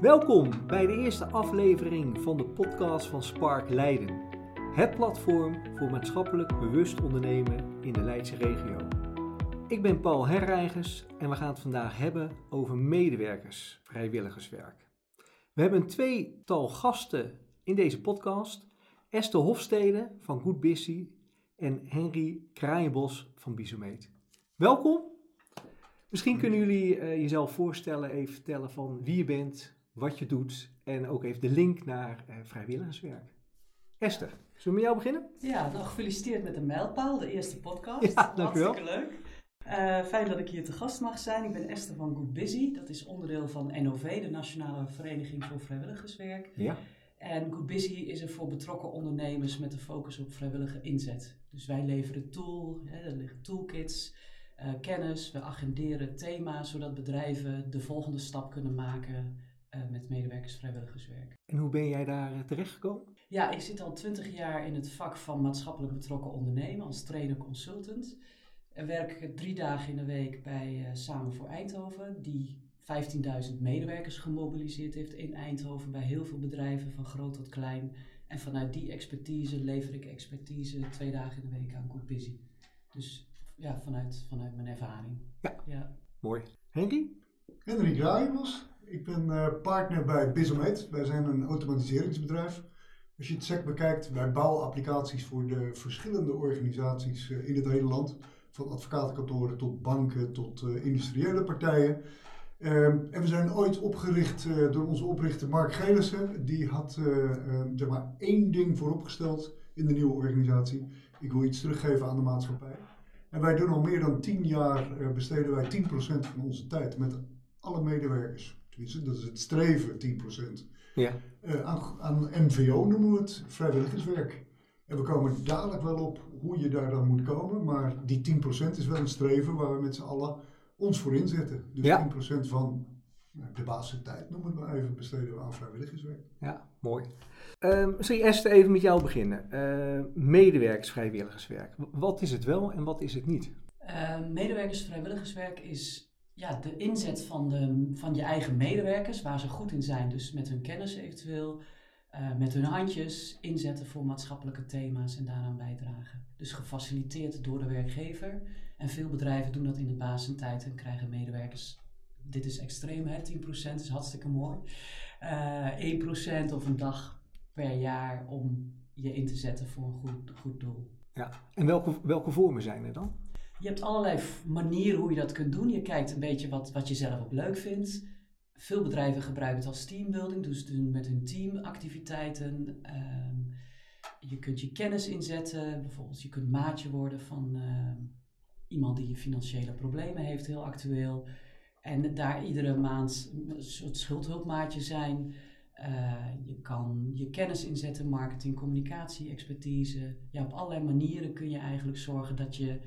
Welkom bij de eerste aflevering van de podcast van Spark Leiden. Het platform voor maatschappelijk bewust ondernemen in de Leidse regio. Ik ben Paul Herreigers en we gaan het vandaag hebben over medewerkers vrijwilligerswerk. We hebben een tweetal gasten in deze podcast. Esther Hofstede van Good Busy en Henry Kraaienbos van Bisomeet. Welkom. Misschien kunnen jullie uh, jezelf voorstellen, even vertellen van wie je bent, wat je doet en ook even de link naar uh, vrijwilligerswerk. Esther, zullen we met jou beginnen? Ja, nou gefeliciteerd met de mijlpaal, de eerste podcast. Ja, dankjewel. Hartstikke leuk. Uh, fijn dat ik hier te gast mag zijn. Ik ben Esther van Good Busy. Dat is onderdeel van NOV, de Nationale Vereniging voor Vrijwilligerswerk. Ja. En Good Busy is er voor betrokken ondernemers met een focus op vrijwillige inzet. Dus wij leveren tool, hè, er liggen toolkits, uh, kennis, we agenderen thema's zodat bedrijven de volgende stap kunnen maken uh, met medewerkers vrijwilligerswerk. En hoe ben jij daar uh, terechtgekomen? Ja, ik zit al twintig jaar in het vak van maatschappelijk betrokken ondernemen als trainer-consultant. En werk drie dagen in de week bij Samen voor Eindhoven, die 15.000 medewerkers gemobiliseerd heeft in Eindhoven bij heel veel bedrijven, van groot tot klein. En vanuit die expertise lever ik expertise twee dagen in de week aan Good Busy. Dus ja, vanuit, vanuit mijn ervaring. Ja, ja. mooi. Henry? Henry Graaienbos. Ik ben uh, partner bij Bisomet. Wij zijn een automatiseringsbedrijf. Als je het SEC bekijkt, wij bouwen applicaties voor de verschillende organisaties uh, in het hele land. Van advocatenkantoren tot banken tot uh, industriële partijen. Um, en we zijn ooit opgericht door onze oprichter Mark Gelissen. Die had uh, zeg maar één ding vooropgesteld in de nieuwe organisatie. Ik wil iets teruggeven aan de maatschappij. En wij doen al meer dan tien jaar, besteden wij 10% van onze tijd met alle medewerkers. Tenminste, dat is het streven, 10%. Ja. aan, aan MVO noemen we het, vrijwilligerswerk. En we komen dadelijk wel op hoe je daar dan moet komen. Maar die 10% is wel een streven waar we met z'n allen ons voor inzetten. Dus Ja. 10% van nou, de basistijd, noem het maar even, besteden we aan vrijwilligerswerk. Ja, mooi. Um, misschien Esther even met jou beginnen. Uh, medewerkersvrijwilligerswerk. Wat is het wel en wat is het niet? Uh, medewerkersvrijwilligerswerk is ja, de inzet van, de, van je eigen medewerkers, waar ze goed in zijn. Dus met hun kennis eventueel, uh, met hun handjes inzetten voor maatschappelijke thema's en daaraan bijdragen. Dus gefaciliteerd door de werkgever. En veel bedrijven doen dat in de basentijd en krijgen medewerkers. Dit is extreem, hè? 10% is hartstikke mooi. Uh, 1% of een dag per jaar om je in te zetten voor een goed, goed doel. Ja, en welke, welke vormen zijn er dan? Je hebt allerlei manieren hoe je dat kunt doen. Je kijkt een beetje wat, wat je zelf ook leuk vindt. Veel bedrijven gebruiken het als teambuilding, dus doen met hun team activiteiten. Um, je kunt je kennis inzetten, bijvoorbeeld je kunt maatje worden van uh, iemand die financiële problemen heeft, heel actueel. En daar iedere maand een soort schuldhulpmaatje zijn. Uh, je kan je kennis inzetten, marketing, communicatie, expertise. Ja, op allerlei manieren kun je eigenlijk zorgen dat je,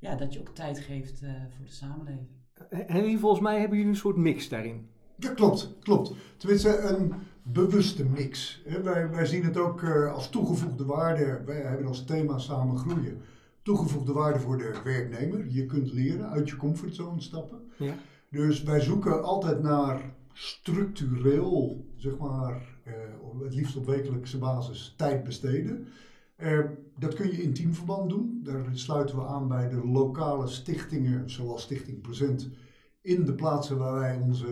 ja, dat je ook tijd geeft uh, voor de samenleving. Henry, volgens mij hebben jullie een soort mix daarin. Ja, klopt, klopt. Tenminste, een bewuste mix. Wij, wij zien het ook uh, als toegevoegde waarde. Wij hebben als thema samen groeien. Toegevoegde waarde voor de werknemer. Je kunt leren, uit je comfortzone stappen. Ja. Dus wij zoeken altijd naar structureel, zeg maar, uh, het liefst op wekelijkse basis, tijd besteden. Uh, dat kun je in teamverband doen. Daar sluiten we aan bij de lokale stichtingen, zoals Stichting Present, in de plaatsen waar wij onze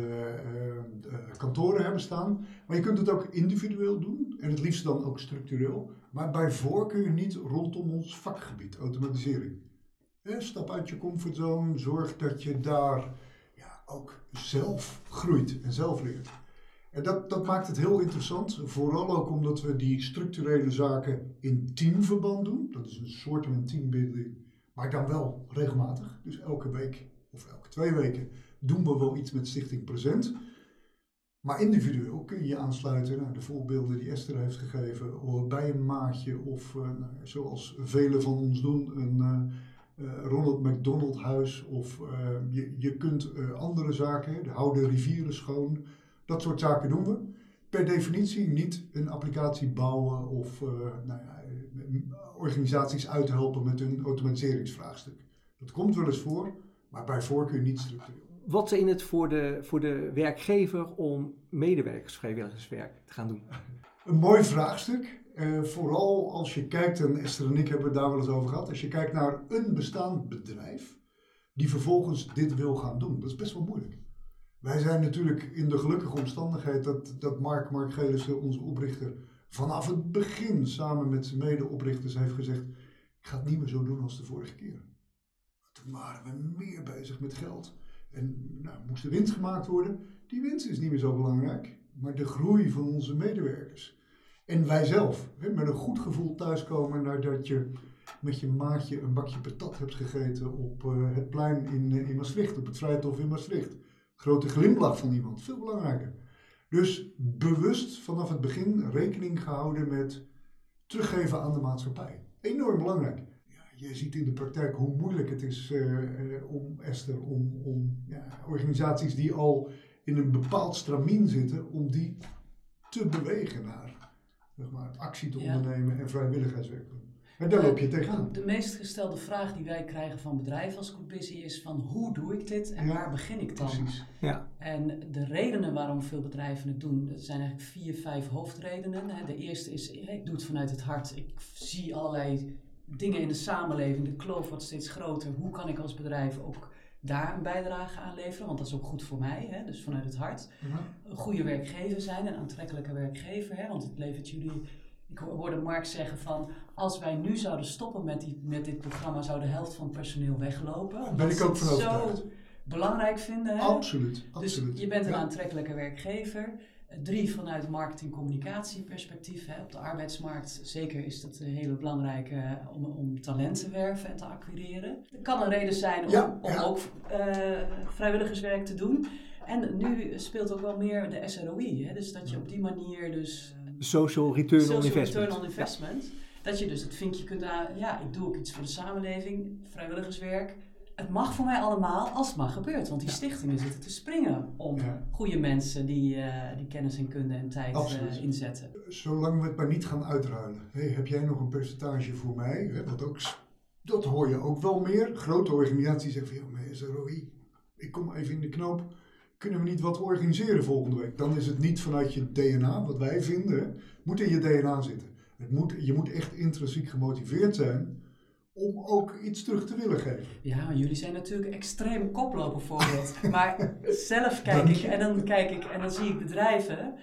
uh, kantoren hebben staan. Maar je kunt het ook individueel doen en het liefst dan ook structureel. Maar bij voorkeur niet rondom ons vakgebied, automatisering. stap uit je comfortzone, zorg dat je daar ja, ook zelf groeit en zelf leert. En dat, maakt het heel interessant, vooral ook omdat we die structurele zaken in teamverband doen. Dat is een soort van teambuilding, maar dan wel regelmatig. Dus elke week of elke twee weken doen we wel iets met Stichting Present. Maar individueel kun je aansluiten naar de voorbeelden die Esther heeft gegeven, bij een maatje of uh, zoals velen van ons doen, een uh, uh, Ronald McDonald huis of je, je kunt andere zaken, de hou de rivieren schoon, dat soort zaken doen we. Per definitie niet een applicatie bouwen of nou ja, organisaties uithelpen met hun automatiseringsvraagstuk. Dat komt wel eens voor, maar bij voorkeur niet structureel. wat in het voor de, voor de werkgever om medewerkers vrijwilligerswerk te gaan doen? Een mooi vraagstuk. Uh, vooral als je kijkt, en Esther en ik hebben het daar wel eens over gehad, als je kijkt naar een bestaand bedrijf die vervolgens dit wil gaan doen. Dat is best wel moeilijk. Wij zijn natuurlijk in de gelukkige omstandigheid dat, dat Mark, Mark Gelissen, onze oprichter, vanaf het begin samen met zijn medeoprichters heeft gezegd, ik ga het niet meer zo doen als de vorige keer. Toen waren we meer bezig met geld. En nou, moest er winst gemaakt worden. Die winst is niet meer zo belangrijk, maar de groei van onze medewerkers. En wij zelf, met een goed gevoel thuiskomen nadat je met je maatje een bakje patat hebt gegeten op uh, het plein in, uh, in Maastricht, op het Vrijthof in Maastricht. Grote glimlach van iemand, veel belangrijker. Dus bewust vanaf het begin rekening gehouden met teruggeven aan de maatschappij. Enorm belangrijk. Ja, je ziet in de praktijk hoe moeilijk het is uh, om, Esther, om, om ja, organisaties die al in een bepaald stramien zitten, om die te bewegen naar zeg maar, actie te ondernemen en vrijwilligheidswerk doen. En daar loop je tegenaan. De meest gestelde vraag die wij krijgen van bedrijven als Busy is van hoe doe ik dit en waar begin ik dan? Precies. Ja. En de redenen waarom veel bedrijven het doen, dat zijn eigenlijk vier, vijf hoofdredenen. De eerste is, ik doe het vanuit het hart. Ik zie allerlei dingen in de samenleving, de kloof wordt steeds groter. Hoe kan ik als bedrijf ook daar een bijdrage aan leveren? Want dat is ook goed voor mij, hè? dus vanuit het hart. Een goede werkgever zijn, een aantrekkelijke werkgever, hè? want het levert jullie ik hoorde Mark zeggen van, als wij nu zouden stoppen met, die, met dit programma, zou de helft van het personeel weglopen. Omdat ben ik ook van zo belangrijk vinden. Hè? Absoluut, dus je bent een aantrekkelijke werkgever. Drie, vanuit marketing-communicatieperspectief. Hè. Op de arbeidsmarkt zeker is dat een hele belangrijke om, om talent te werven en te acquireren. Het kan een reden zijn om, om ook uh, vrijwilligerswerk te doen. En nu speelt ook wel meer de SROI. Hè. Dus dat je op die manier dus social return social on investment. return on investment. Dat je dus het vinkje kunt aan, ja, ik doe ook iets voor de samenleving, vrijwilligerswerk. Het mag voor mij allemaal als het maar gebeurt. Want die stichtingen zitten te springen om goede mensen die, uh, die kennis en kunde en tijd uh, inzetten. Zolang we het maar niet gaan uitruilen. Hey, heb jij nog een percentage voor mij? Hè, dat, ook, dat hoor je ook wel meer. Grote organisaties zeggen van, ja, maar SROI, ik kom even in de knoop kunnen we niet wat organiseren volgende week? Dan is het niet vanuit je DNA, wat wij vinden, moet in je DNA zitten. Het moet, je moet echt intrinsiek gemotiveerd zijn om ook iets terug te willen geven. Ja, jullie zijn natuurlijk extreem koploper voorbeeld. maar zelf kijk ik en dan kijk ik en dan zie ik bedrijven.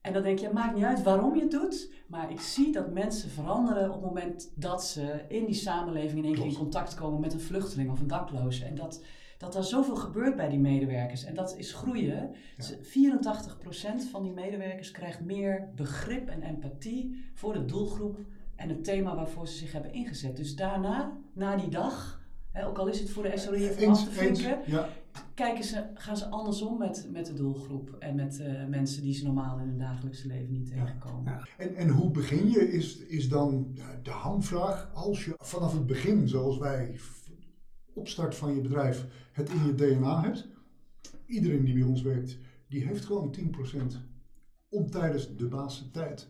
En dan denk je, maakt niet uit waarom je het doet. Maar ik zie dat mensen veranderen op het moment dat ze in die samenleving in één keer in contact komen met een vluchteling of een dakloze. En dat, dat er zoveel gebeurt bij die medewerkers. En dat is groeien. Ja. 84% van die medewerkers krijgt meer begrip en empathie voor de doelgroep en het thema waarvoor ze zich hebben ingezet. Dus daarna, na die dag, hè, ook al is het voor de SOE even af te vinken, ja. kijken ze, gaan ze andersom met, met de doelgroep en met uh, mensen die ze normaal in hun dagelijkse leven niet tegenkomen. Ja. En, en hoe begin je, is, is dan de hamvraag. Als je vanaf het begin, zoals wij opstart van je bedrijf het in je DNA hebt. Iedereen die bij ons werkt, die heeft gewoon 10% om tijdens de tijd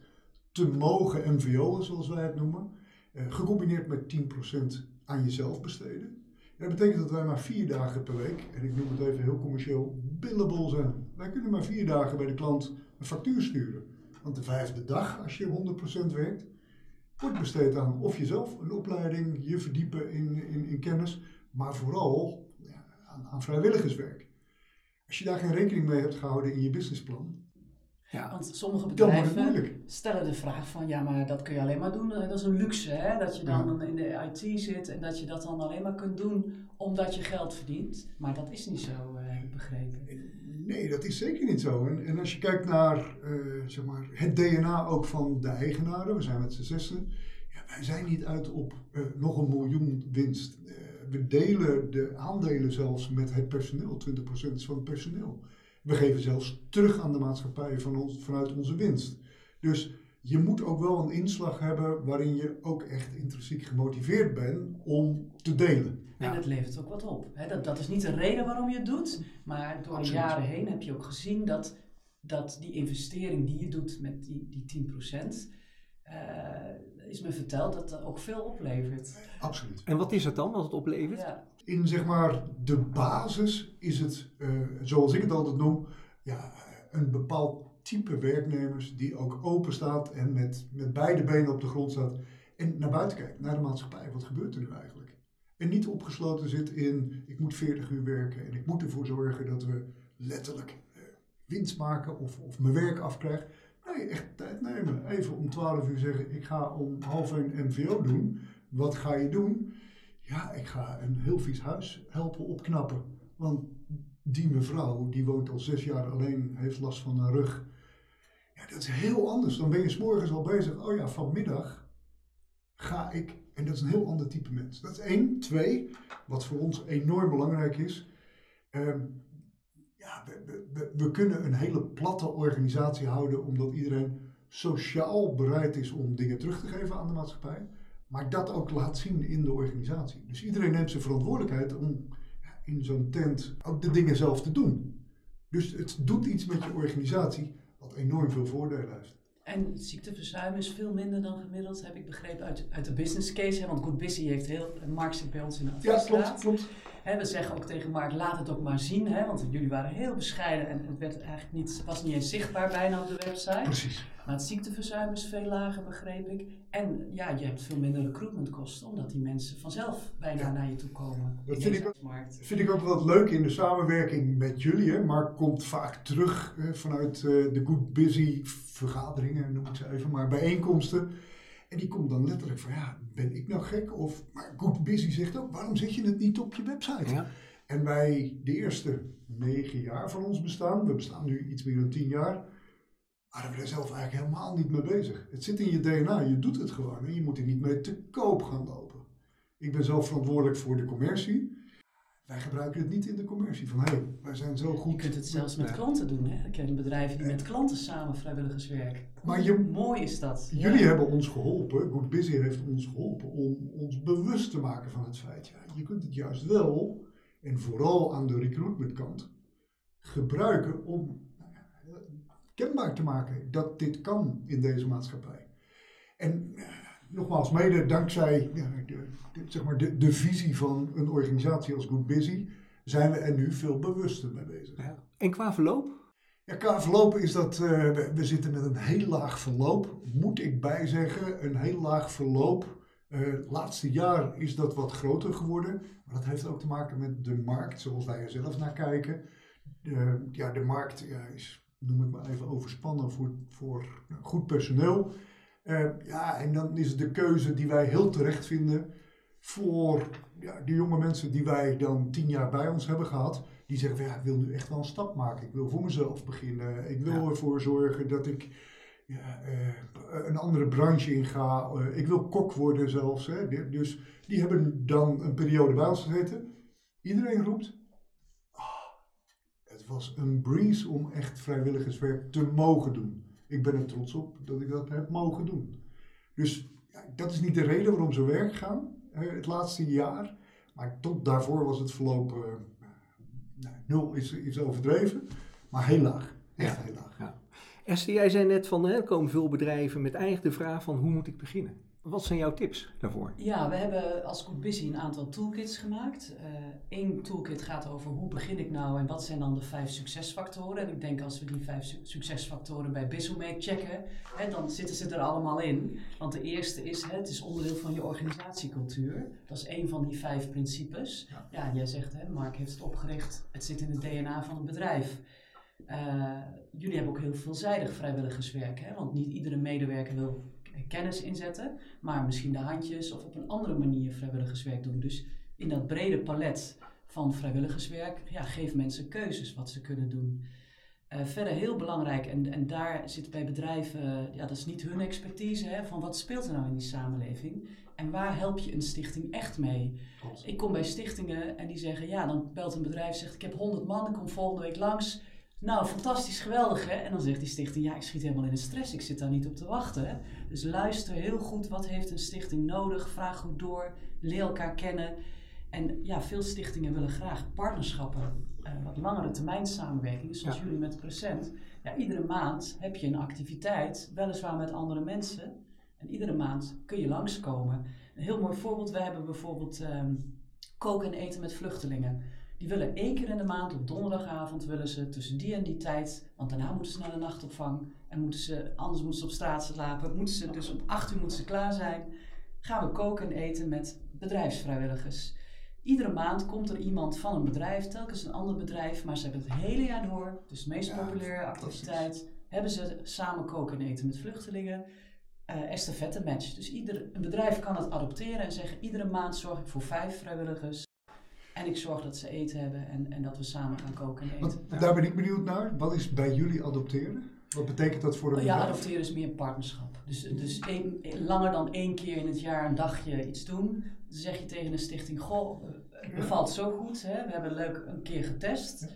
te mogen MVO'en, zoals wij het noemen. Eh, gecombineerd met 10% aan jezelf besteden. Dat betekent dat wij maar vier dagen per week, en ik noem het even heel commercieel, billable zijn. Wij kunnen maar vier dagen bij de klant een factuur sturen. Want de vijfde dag, als je 100% werkt, wordt besteed aan of jezelf een opleiding, je verdiepen in, in, in kennis, maar vooral aan, aan, vrijwilligerswerk. Als je daar geen rekening mee hebt gehouden in je businessplan. Ja, want sommige bedrijven stellen de vraag van ja, maar dat kun je alleen maar doen. Eh, dat is een luxe, hè? dat je dan in de IT zit en dat je dat dan alleen maar kunt doen omdat je geld verdient. Maar dat is niet zo, heb ik begrepen. Nee, dat is zeker niet zo. En, en als je kijkt naar uh, zeg maar, het DNA ook van de eigenaren, we zijn met z'n zessen. Ja, wij zijn niet uit op nog een miljoen winst we delen de aandelen zelfs met het personeel. 20% is van het personeel. We geven zelfs terug aan de maatschappij van ons, vanuit onze winst. Dus je moet ook wel een inslag hebben waarin je ook echt intrinsiek gemotiveerd bent om te delen. En dat levert ook wat op. dat, dat is niet de reden waarom je het doet, maar door de jaren heen heb je ook gezien dat, dat die investering die je doet met die, die 10%, uh, is me verteld dat het ook veel oplevert. Absoluut. En wat is het dan wat het oplevert? Ja. in zeg maar de basis is het, eh, zoals ik het altijd noem, ja, een bepaald type werknemers die ook open staat en met, met beide benen op de grond staat en naar buiten kijkt, naar de maatschappij. Wat gebeurt er nu eigenlijk? En niet opgesloten zit in, ik moet 40 uur werken en ik moet ervoor zorgen dat we letterlijk eh, winst maken of, of mijn werk afkrijg. Echt tijd nemen. Even om 12 uur zeggen, ik ga om half 1 MVO doen. Wat ga je doen? Ja, ik ga een heel vies huis helpen opknappen. Want die mevrouw, die woont al zes jaar alleen, heeft last van haar rug. Ja, dat is heel anders. Dan ben je s morgens al bezig. Oh ja, vanmiddag ga ik. En dat is een heel ander type mens. Dat is één. Twee, wat voor ons enorm belangrijk is. Ehm, ja, we, we, we kunnen een hele platte organisatie houden omdat iedereen sociaal bereid is om dingen terug te geven aan de maatschappij. Maar dat ook laat zien in de organisatie. Dus iedereen neemt zijn verantwoordelijkheid om ja, in zo'n tent ook de dingen zelf te doen. Dus het doet iets met je organisatie wat enorm veel voordelen heeft. En ziekteverzuim is veel minder dan gemiddeld, heb ik begrepen uit, uit de business case. Hè? Want Good Busy heeft heel, Mark zit bij ons in de Ja, klopt, klopt. Hè, we zeggen ook tegen Mark, laat het ook maar zien. Hè? Want jullie waren heel bescheiden en het werd eigenlijk niet, was niet eens zichtbaar bijna op de website. Precies. Maar het ziekteverzuim is veel lager, begreep ik. En ja, je hebt veel minder recruitmentkosten, omdat die mensen vanzelf bijna Ja. naar je toe komen. Dat in vind ik markt. vind ik ook wel leuk in de samenwerking met jullie. Hè. Mark komt vaak terug eh, vanuit eh, de Good Busy vergaderingen, noem ik ze even, maar bijeenkomsten. En die komt dan letterlijk van, ja, ben ik nou gek? Of, maar Good Busy zegt ook, waarom zet je het niet op je website? Ja. En wij, de eerste negen jaar van ons bestaan, we bestaan nu iets meer dan tien jaar, waren we daar zelf eigenlijk helemaal niet mee bezig. Het zit in je DNA, je doet het gewoon en je moet er niet mee te koop gaan lopen. Ik ben zelf verantwoordelijk voor de commercie. Wij gebruiken het niet in de commercie. Van hé, hey, wij zijn zo goed. Je kunt het zelfs met klanten doen. Hè? Ik ken bedrijven die met klanten samen vrijwilligerswerk. Maar je- Hoe mooi is dat? Ja. Jullie hebben ons geholpen, Good Busy heeft ons geholpen om ons bewust te maken van het feit. Ja, je kunt het juist wel, en vooral aan de recruitmentkant, gebruiken om nou kenbaar te maken dat dit kan in deze maatschappij. En nogmaals, mede dankzij de, zeg maar de, de visie van een organisatie als Good Busy, zijn we er nu veel bewuster mee bezig. Ja. En qua verloop? Ja, qua verloop is dat, eh, we, we zitten met een heel laag verloop, moet ik bijzeggen, een heel laag verloop. Eh laatste jaar is dat wat groter geworden, maar dat heeft ook te maken met de markt, zoals wij er zelf naar kijken. De, ja, de markt ja, is, noem ik maar even, overspannen voor, voor nou, goed personeel. Eh, ja, en dan is het de keuze die wij heel terecht vinden voor ja, de jonge mensen die wij dan tien jaar bij ons hebben gehad die zeggen van ja, ik wil nu echt wel een stap maken. Ik wil voor mezelf beginnen. Ik wil Ja. ervoor zorgen dat ik ja, eh, een andere branche inga. Eh, ik wil kok worden zelfs. Hè. Dus die hebben dan een periode bij ons gezeten. Iedereen roept, "Ah, het was een breeze om echt vrijwilligerswerk te mogen doen. Ik ben er trots op dat ik dat heb mogen doen. Dus ja, dat is niet de reden waarom ze werk gaan het laatste jaar. Maar tot daarvoor was het verloop eh, nou, nul is, is overdreven, maar heel laag. Echt Ja. heel laag. Esther, jij zei net van hè, er komen veel bedrijven met eigenlijk de vraag van hoe moet ik beginnen? Wat zijn jouw tips daarvoor? Ja, we hebben als Good Busy een aantal toolkits gemaakt. Eén toolkit gaat over hoe begin ik nou en wat zijn dan de vijf succesfactoren. En ik denk als we die vijf su- succesfactoren bij Bizumate checken, hè, dan zitten ze er allemaal in. Want de eerste is, hè, het is onderdeel van je organisatiecultuur. Dat is één van die vijf principes. Ja. Jij zegt, hè, Mark heeft het opgericht, het zit in het DNA van het bedrijf. Eh, jullie hebben ook heel veelzijdig vrijwilligerswerk, hè? want niet iedere medewerker wil kennis inzetten, maar misschien de handjes of op een andere manier vrijwilligerswerk doen. Dus in dat brede palet van vrijwilligerswerk, ja, geef mensen keuzes wat ze kunnen doen. Eh, verder heel belangrijk, en, en daar zit bij bedrijven, ja, dat is niet hun expertise, hè, van wat speelt er nou in die samenleving en waar help je een stichting echt mee? Klopt. Ik kom bij stichtingen en die zeggen, ja, dan belt een bedrijf zegt, ik heb 100 man, ik kom volgende week langs. Nou, fantastisch, geweldig hè. En dan zegt die stichting, ja, ik schiet helemaal in de stress, ik zit daar niet op te wachten. Dus luister heel goed, wat heeft een stichting nodig? Vraag goed door, leer elkaar kennen. En ja, veel stichtingen willen graag partnerschappen, eh, wat langere termijn samenwerking, zoals Ja. jullie met Present. Ja, iedere maand heb je een activiteit, weliswaar met andere mensen. En iedere maand kun je langskomen. Een heel mooi voorbeeld, we hebben bijvoorbeeld ehm, koken en eten met vluchtelingen. Die willen één keer in de maand op donderdagavond willen ze tussen die en die tijd, want daarna moeten ze naar de nachtopvang en moeten ze, anders moeten ze op straat slapen, moeten ze dus om acht uur moeten ze klaar zijn. Gaan we koken en eten met bedrijfsvrijwilligers. Iedere maand komt er iemand van een bedrijf, telkens een ander bedrijf, maar ze hebben het hele jaar door, dus de meest Ja, populaire activiteit, hebben ze samen koken en eten met vluchtelingen. eh estafette match. Dus ieder, een bedrijf kan het adopteren en zeggen: iedere maand zorg ik voor vijf vrijwilligers. En ik zorg dat ze eten hebben en, en dat we samen gaan koken en Want eten. daar ben ik benieuwd naar. Wat is bij jullie adopteren? Wat betekent dat voor een Oh ja, bedrijf? adopteren is meer een partnerschap. Dus, dus één- langer dan één keer in het jaar een dagje iets doen. Dan zeg je tegen een stichting: Goh, het Ja. bevalt zo goed. Hè? We hebben leuk een keer getest.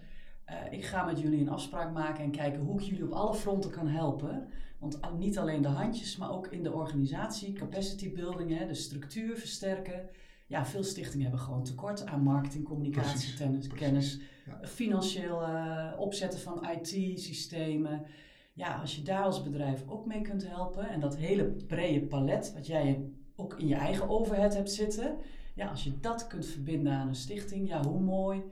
Eh, ik ga met jullie een afspraak maken en kijken hoe ik jullie op alle fronten kan helpen. Want niet alleen de handjes, maar ook in de organisatie, capacity building, hè, de structuur versterken. Ja, veel stichtingen hebben gewoon tekort aan marketing, communicatie, tennis, kennis. Ja. Financieel eh, opzetten van IT-systemen. Ja, als je daar als bedrijf ook mee kunt helpen en dat hele brede palet, wat jij ook in je eigen overhead hebt zitten. Ja, als je dat kunt verbinden aan een stichting, ja, hoe mooi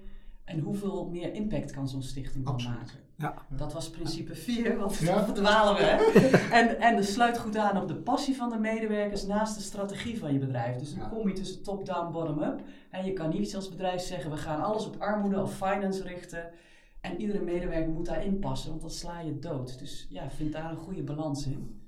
en hoeveel meer impact kan zo'n stichting dan maken. Ja. Dat was principe 4, want Ja. dan verdwalen we. Hè? En, en dat sluit goed aan op de passie van de medewerkers naast de strategie van je bedrijf. Dus dan Ja. kom je tussen top-down, bottom-up. En je kan niet als bedrijf zeggen, we gaan alles op armoede of finance richten. En iedere medewerker moet daarin passen, want dan sla je dood. Dus ja, vind daar een goede balans in.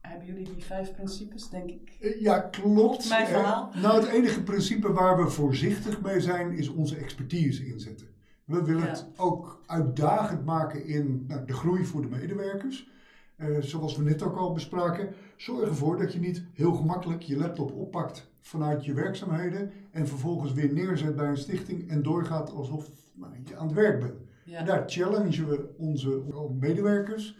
Hebben jullie die vijf principes, denk ik? Eh, Ja, klopt. Klopt mijn Eh, verhaal? nou, het enige principe waar we voorzichtig mee zijn, is onze expertise inzetten. We willen Ja. het ook uitdagend maken in nou, de groei voor de medewerkers. Eh, zoals we net ook al bespraken, zorg ervoor dat je niet heel gemakkelijk je laptop oppakt vanuit je werkzaamheden en vervolgens weer neerzet bij een stichting en doorgaat alsof nou, je aan het werk bent. En daar challengen we onze medewerkers.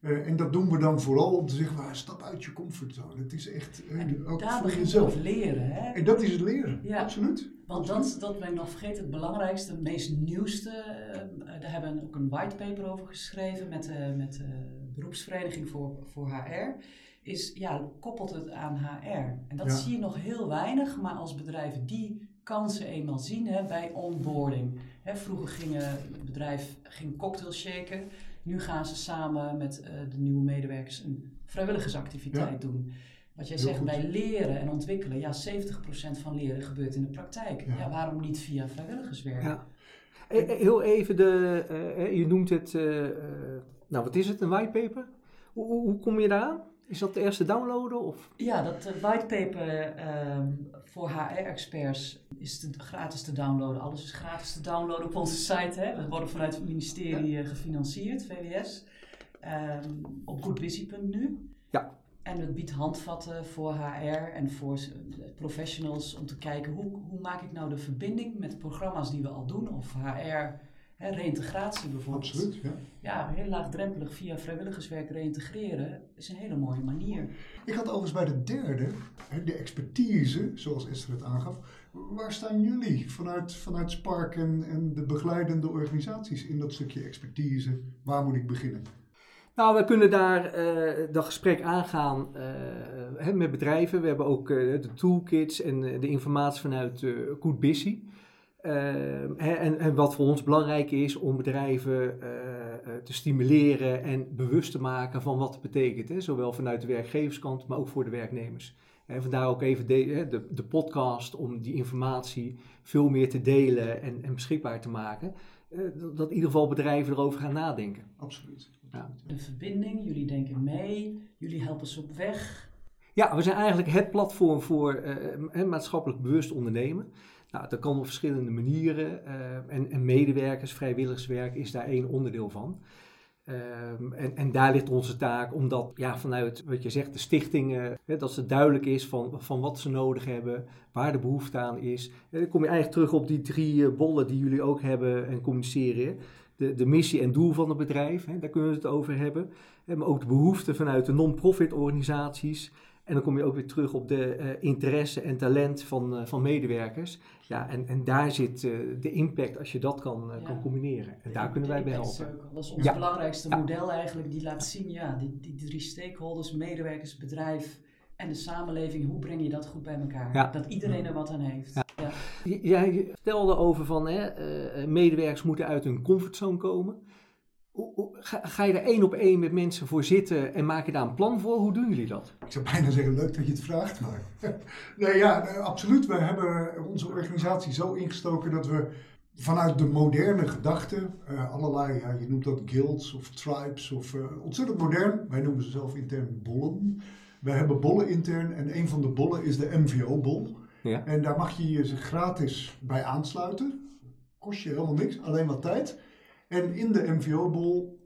Eh, en dat doen we dan vooral om te zeggen, "Ah, stap uit je comfortzone. Het is echt eh, ook daar voor jezelf. leren. Hè? En dat is het leren, Ja. absoluut. Want dat, dat ben ik nog vergeten, het belangrijkste, het meest nieuwste, eh, daar hebben we ook een whitepaper over geschreven met, de met de beroepsvereniging voor, voor HR, is ja, koppelt het aan HR. En dat Ja. zie je nog heel weinig, maar als bedrijven die kansen eenmaal zien hè, bij onboarding. Hè, vroeger ging het bedrijf ging cocktail shaken, nu gaan ze samen met eh, de nieuwe medewerkers een vrijwilligersactiviteit doen. Wat jij Heel zegt goed. bij leren en ontwikkelen, ja, 70% van leren gebeurt in de praktijk. Ja. Ja, waarom niet via vrijwilligerswerk? Ja. Eh, eh, Heel even, de, je noemt het, nou wat is het, een whitepaper? Hoe, hoe, hoe kom je daaraan? Is dat de eerste downloaden? Of? Ja, dat eh, whitepaper ehm, voor HR-experts is te- gratis te downloaden. Alles is gratis te downloaden op onze site. Hè. We worden vanuit het ministerie eh, gefinancierd, VWS. ehm, op goodbusy.nu. Ja. En het biedt handvatten voor HR en voor s- professionals om te kijken hoe, hoe maak ik nou de verbinding met programma's die we al doen. Of HR, hè, reïntegratie bijvoorbeeld. Absoluut, ja. Ja, heel laagdrempelig via vrijwilligerswerk reïntegreren is een hele mooie manier. Ik had overigens bij de derde, hè, de expertise, zoals Esther het aangaf. Waar staan jullie vanuit, vanuit Spark en, en de begeleidende organisaties in dat stukje expertise? Waar moet ik beginnen? Nou, we kunnen daar eh, dat gesprek aangaan eh, hè, met bedrijven. We hebben ook eh, de toolkits en de informatie vanuit eh Good Busy. Eh, hè, en, en wat voor ons belangrijk is om bedrijven eh, eh, te stimuleren en bewust te maken van wat het betekent. Hè? Zowel vanuit de werkgeverskant, maar ook voor de werknemers. En vandaar ook even de, hè, de, de podcast om die informatie veel meer te delen en, en beschikbaar te maken. Eh, dat, dat in ieder geval bedrijven erover gaan nadenken. Absoluut. Ja. De verbinding, jullie denken mee, jullie helpen ze op weg. Ja, we zijn eigenlijk het platform voor eh, maatschappelijk bewust ondernemen. Nou, dat kan op verschillende manieren. eh, en, en medewerkers, vrijwilligerswerk is daar één onderdeel van. Ehm, en, en daar ligt onze taak, omdat ja, vanuit wat je zegt, de stichtingen, hè, dat het duidelijk is van, van wat ze nodig hebben, waar de behoefte aan is. Dan kom je eigenlijk terug op die drie eh, bollen die jullie ook hebben en communiceren. De, de missie en doel van het bedrijf, hè, daar kunnen we het over hebben. Maar ook de behoeften vanuit de non-profit organisaties. En dan kom je ook weer terug op de eh, interesse en talent van, eh, van medewerkers. Ja, en, en daar zit eh, de impact als je dat kan, Ja. kan combineren. En De- daar kunnen wij bij helpen. Dat is ons Ja. belangrijkste Ja. model eigenlijk, die laat zien, ja, die, die drie stakeholders, medewerkers, bedrijf, en de samenleving, hoe breng je dat goed bij elkaar? Ja. Dat iedereen er wat aan heeft. Ja. Ja. J- Jij stelde over van hè, eh, medewerkers moeten uit hun comfortzone komen. Ga, ga je er één op één met mensen voor zitten en maak je daar een plan voor? Hoe doen jullie dat? Ik zou bijna zeggen, leuk dat je het vraagt, maar... nee, ja, absoluut. We hebben onze organisatie zo ingestoken dat we vanuit de moderne gedachte, eh, allerlei, ja, je noemt dat guilds of tribes, of eh, ontzettend modern. Wij noemen ze zelf intern bollen. We hebben bollen intern en een van de bollen is de MVO-bol. Ja. En daar mag je je gratis bij aansluiten. Kost je helemaal niks, alleen wat tijd. En in de MVO-bol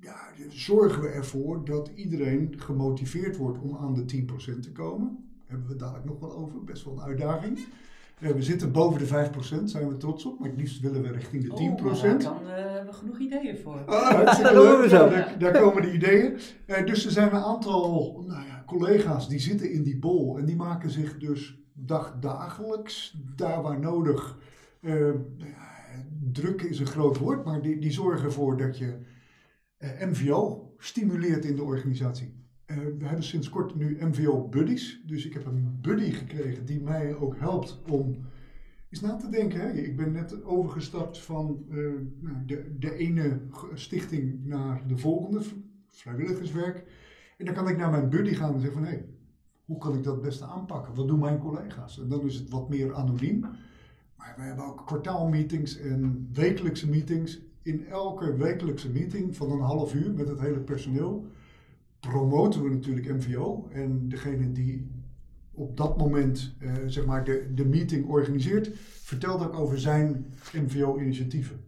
ja, zorgen we ervoor dat iedereen gemotiveerd wordt om aan de 10% te komen. Daar hebben we het dadelijk nog wel over, best wel een uitdaging. Eh, we zitten boven de 5%, zijn we trots op, maar het liefst willen we richting de 10%. Oh, maar daar kan, eh, hebben we genoeg ideeën voor. Ah, Dat doen we zo. Ja, daar, daar komen de ideeën. Eh, dus er zijn een aantal nou ja, collega's die zitten in die bol en die maken zich dus dagdagelijks, daar waar nodig, nou ja, druk is een groot woord, maar die, die zorgen ervoor dat je eh, MVO stimuleert in de organisatie. Eh, we hebben sinds kort nu MVO buddies, dus ik heb een buddy gekregen die mij ook helpt om eens na te denken. Hè. Ik ben net overgestapt van eh, nou, de, de ene stichting naar de volgende, vrijwilligerswerk. En dan kan ik naar mijn buddy gaan en zeggen van, hé, hey, hoe kan ik dat beste aanpakken? Wat doen mijn collega's? En dan is het wat meer anoniem. Maar we hebben ook kwartaalmeetings en wekelijkse meetings. In elke wekelijkse meeting van een half uur met het hele personeel promoten we natuurlijk MVO. En degene die op dat moment eh, zeg maar de, de meeting organiseert, vertelt ook over zijn MVO-initiatieven.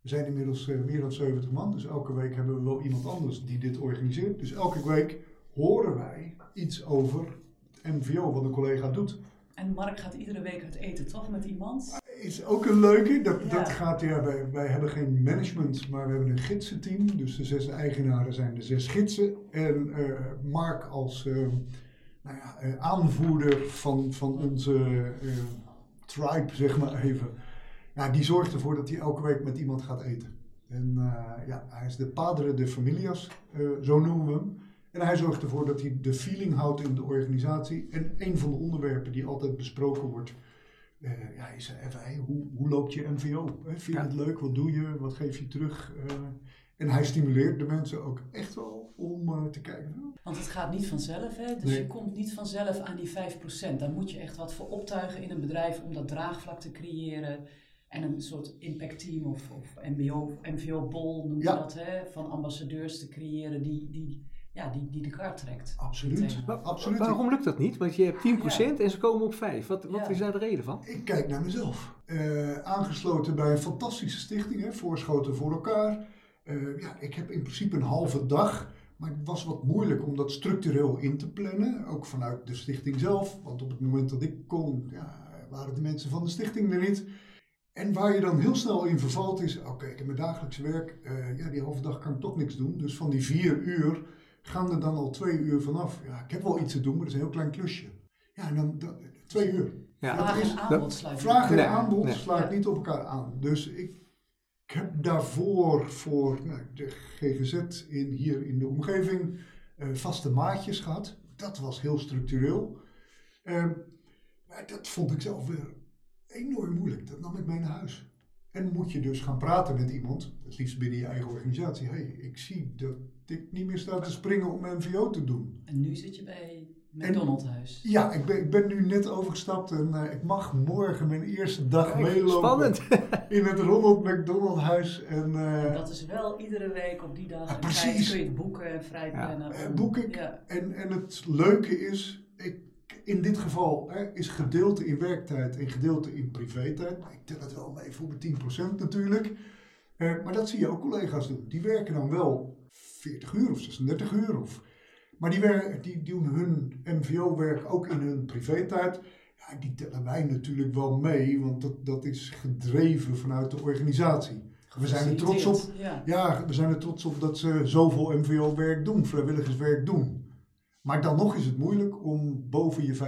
We zijn inmiddels eh, meer dan 70 man, dus elke week hebben we wel iemand anders die dit organiseert. Dus elke week horen wij iets over het MVO, wat een collega doet. En Mark gaat iedere week uit eten, toch? Met iemand? Is ook een leuke. Dat, Ja. dat gaat, ja, wij, wij hebben geen management, maar we hebben een gidsenteam. Dus de zes eigenaren zijn de zes gidsen. En eh, Mark als eh, nou ja, eh, aanvoerder van, van onze tribe, zeg maar even. Ja, die zorgt ervoor dat hij elke week met iemand gaat eten. En ja, hij is de padre de familias, zo noemen we hem. En hij zorgt ervoor dat hij de feeling houdt in de organisatie. En een van de onderwerpen die altijd besproken wordt, eh, ja, is eh, even, hey, hoe, hoe loopt je MVO? hè? Vind je het leuk? Wat doe je? Wat geef je terug? Eh, en hij stimuleert de mensen ook echt wel om eh, te kijken. Want het gaat niet vanzelf, hè? Dus Nee. je komt niet vanzelf aan die 5%. Daar moet je echt wat voor optuigen in een bedrijf om dat draagvlak te creëren. En een soort impactteam of, of MBO, MVO-bol noem je Ja. dat, hè? Van ambassadeurs te creëren die, die, ja, die, die de kar trekt. Absoluut. Wa- Absoluut. Waarom lukt dat niet? Want je hebt 10% en ze komen op 5. Wat, wat Ja. is daar de reden van? Ik kijk naar mezelf. Eh, aangesloten bij een fantastische stichting, hè, Voorschoten voor elkaar. Eh, ja, ik heb in principe een halve dag, maar het was wat moeilijk om dat structureel in te plannen. Ook vanuit de stichting zelf, want op het moment dat ik kon, ja, waren de mensen van de stichting er niet. En waar je dan heel snel in vervalt is, oké, ik heb mijn dagelijkse werk, eh, ja, die halve dag kan ik toch niks doen. Dus van die vier uur gaan er dan al twee uur vanaf. Ja, ik heb wel iets te doen, maar dat is een heel klein klusje. Ja, en dan, dan twee uur. Ja. Dat Vraag is- en aanbod sluiten. Vraag en Nee, aanbod nee. niet op elkaar aan. Dus ik, ik heb daarvoor voor nou, de GGZ in, hier in de omgeving eh, vaste maatjes gehad. Dat was heel structureel. Ehm, maar dat vond ik zelf weer enorm moeilijk. Dat nam ik mee naar huis. En moet je dus gaan praten met iemand, het liefst binnen je eigen organisatie. Hé, hey, ik zie dat ik niet meer sta te springen om MVO te doen. En nu zit je bij McDonald's huis. Ja, ik ben, ik ben nu net overgestapt en eh, ik mag morgen mijn eerste dag Kijk, meelopen Spannend. in het Ronald McDonald huis. En eh, En dat is wel iedere week op die dag. Ja, en precies. kun je het boeken en vrij Ja. plannen. Eh, om- boek ik. Ja. En, en het leuke is, ik, in dit geval hè, is gedeelte in werktijd en gedeelte in privé-tijd. Ik tel het wel mee voor mijn 10% natuurlijk. Eh, maar dat zie je ook collega's doen. Die werken dan wel 40 uur of 36 uur. Of, maar die, die doen hun MVO-werk ook in hun privé-tijd. Ja, die tellen wij natuurlijk wel mee, want dat, dat is gedreven vanuit de organisatie. We zijn er trots op. Ja. Ja, we zijn er trots op dat ze zoveel MVO-werk doen, vrijwilligerswerk doen. Maar dan nog is het moeilijk om boven je 5%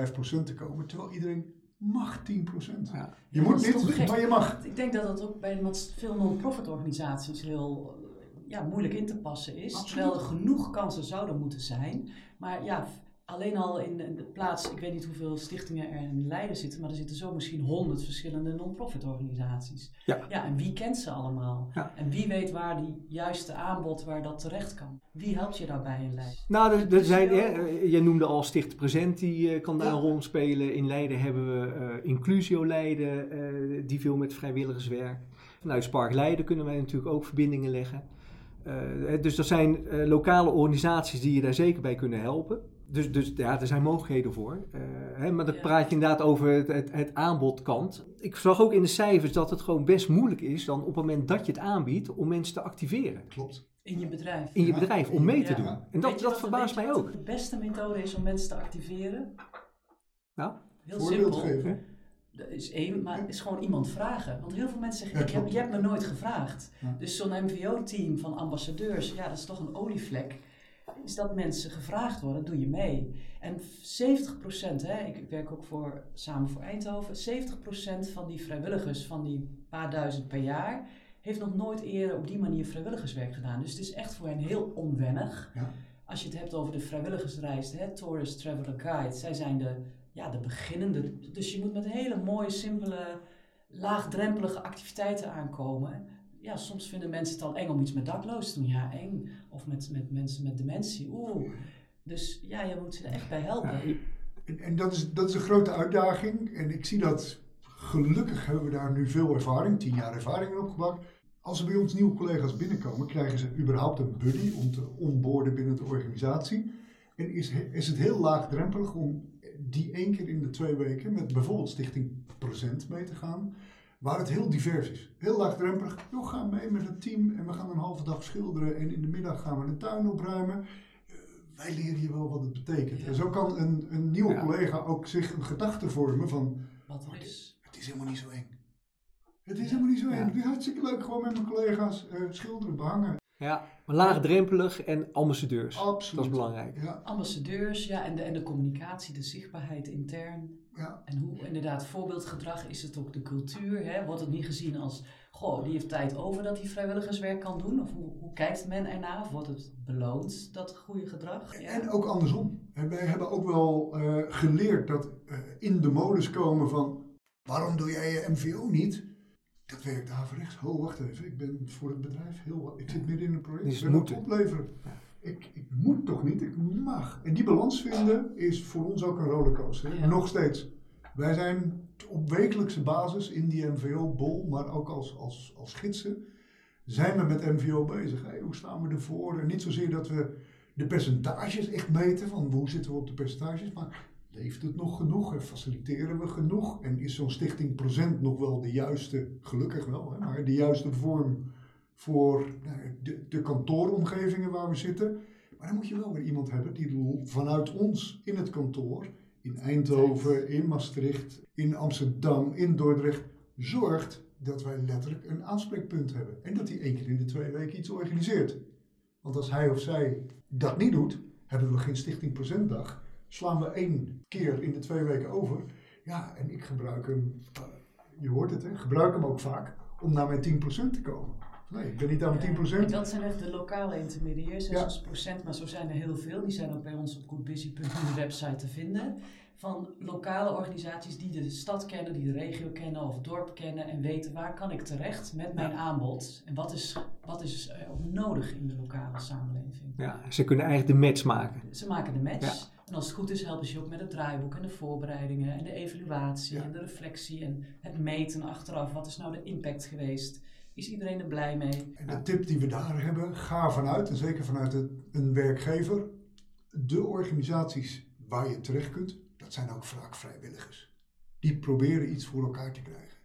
te komen, terwijl iedereen mag 10%. Ja. Je Ja, moet gek? maar je mag. Ik denk dat dat ook bij wat veel non-profit organisaties heel ja, moeilijk in te passen is. Absoluut. Terwijl er genoeg kansen zouden moeten zijn. Maar ja, alleen al in de, plaats, ik weet niet hoeveel stichtingen er in Leiden zitten, maar er zitten zo misschien honderd verschillende non-profit organisaties. Ja. ja, en wie kent ze allemaal? Ja. En wie weet waar die juiste aanbod, waar dat terecht kan? Wie helpt je daarbij in Leiden? Nou, er, er zijn, hè, eh, jij noemde al Sticht Present, die eh, kan daar Ja. een rol spelen. In Leiden hebben we eh, Inclusio Leiden, die veel met vrijwilligerswerk. Vanuit Spark Leiden kunnen wij natuurlijk ook verbindingen leggen. Eh, dus er zijn eh, lokale organisaties die je daar zeker bij kunnen helpen. Dus, dus ja, er zijn mogelijkheden voor. Eh, hè, maar dan Ja. praat je inderdaad over het, het, het aanbodkant. Ik zag ook in de cijfers dat het gewoon best moeilijk is dan op het moment dat je het aanbiedt om mensen te activeren Klopt. In je bedrijf. in je Ja. bedrijf om mee te doen. En dat, dat wat- verbaast mij je ook. wat De beste methode is om mensen te activeren? Nou, Heel Voorbeeld simpel. geven. Dat is één, maar het is gewoon iemand vragen. Want heel veel mensen zeggen, ik heb, je hebt me nooit gevraagd. Dus zo'n MVO-team van ambassadeurs, ja, dat is toch een olievlek. Is dat mensen gevraagd worden, doe je mee. En 70%, hè, ik werk ook voor, samen voor Eindhoven, 70% van die vrijwilligers, van die paar duizend per jaar, heeft nog nooit eerder op die manier vrijwilligerswerk gedaan. Dus het is echt voor hen heel onwennig. Ja. Als je het hebt over de vrijwilligersreis, hè, Tourist Traveler Guide, zij zijn de, ja, de beginnende. Dus je moet met hele mooie, simpele, laagdrempelige activiteiten aankomen. Ja, soms vinden mensen het al eng om iets met dakloos te doen. Ja, eng. Of met, met mensen met dementie. Oeh. Dus ja, je moet ze er echt bij helpen. Ja, En, en dat, is, dat is een grote uitdaging. En ik zie dat, gelukkig hebben we daar nu veel ervaring, tien jaar ervaring in opgebouwd. Als er bij ons nieuwe collega's binnenkomen, krijgen ze überhaupt een buddy om te onboorden binnen de organisatie. En is, is het heel laagdrempelig om die één keer in de twee weken met bijvoorbeeld Stichting Present mee te gaan. Waar het heel divers is. Heel laagdrempelig. Joh, ga mee met het team en we gaan een halve dag schilderen. En in de middag gaan we de tuin opruimen. Eh, wij leren je wel wat het betekent. Ja. En zo kan een, een nieuwe Ja. collega ook zich een gedachte vormen van... Wat er is. Het is helemaal niet zo eng. Het is helemaal niet zo eng. Ja. Het is hartstikke leuk gewoon met mijn collega's eh, schilderen, behangen. Ja, maar laagdrempelig en ambassadeurs. Absoluut. Dat is belangrijk. Ja, Ambassadeurs, ja, en de, en de communicatie, de zichtbaarheid intern. ja. En hoe inderdaad voorbeeldgedrag is het ook de cultuur? Hè? Wordt het niet gezien als, goh, die heeft tijd over dat hij vrijwilligerswerk kan doen? Of hoe, hoe kijkt men ernaar? Of wordt het beloond, dat goede gedrag? Ja. En ook andersom. En wij hebben ook wel eh, geleerd dat eh, in de modus komen van... Waarom doe jij je MVO niet? Dat werkt averechts. Oh, wacht even. Ik ben voor het bedrijf heel... Ik zit midden in een project. Dus ik ben aan het opleveren. Ik, ik moet toch niet? Ik mag. En die balans vinden is voor ons ook een rollercoaster. Ja. Nog steeds. Wij zijn op wekelijkse basis in die MVO-bol, maar ook als, als, als gidsen, zijn we met MVO bezig. Hey, hoe staan we ervoor? En niet zozeer dat we de percentages echt meten, van hoe zitten we op de percentages, maar leeft het nog genoeg en faciliteren we genoeg? En is zo'n stichting Procent nog wel de juiste, gelukkig wel, hè, maar de juiste vorm voor nou, de, de kantooromgevingen waar we zitten? Maar dan moet je wel weer iemand hebben die vanuit ons in het kantoor, in Eindhoven, in Maastricht, in Amsterdam, in Dordrecht, zorgt dat wij letterlijk een aanspreekpunt hebben. En dat hij één keer in de twee weken iets organiseert. Want als hij of zij dat niet doet, hebben we geen Stichting Presentdag. Slaan we één keer in de twee weken over. Ja, en ik gebruik hem, eh, je hoort het hè, gebruik hem ook vaak om naar mijn 10% te komen. Nee, ik ben niet aan mijn 10%. En dat zijn echt de lokale intermediairs, Ja. zoals procent, maar zo zijn er heel veel. Die zijn ook bij ons op goodbusy.nu website te vinden. Van lokale organisaties die de stad kennen, die de regio kennen of het dorp kennen en weten waar kan ik terecht met mijn aanbod en wat is, wat is ook nodig in de lokale samenleving. Ja, ze kunnen eigenlijk de match maken. Ze maken de match. Ja. En als het goed is, helpen ze je ook met het draaiboek en de voorbereidingen en de evaluatie Ja. en de reflectie en het meten achteraf. Wat is nou de impact geweest? Is iedereen er blij mee? En de tip die we daar hebben, ga vanuit, en zeker vanuit het, een werkgever, de organisaties waar je terecht kunt, dat zijn ook vaak vrijwilligers. Die proberen iets voor elkaar te krijgen.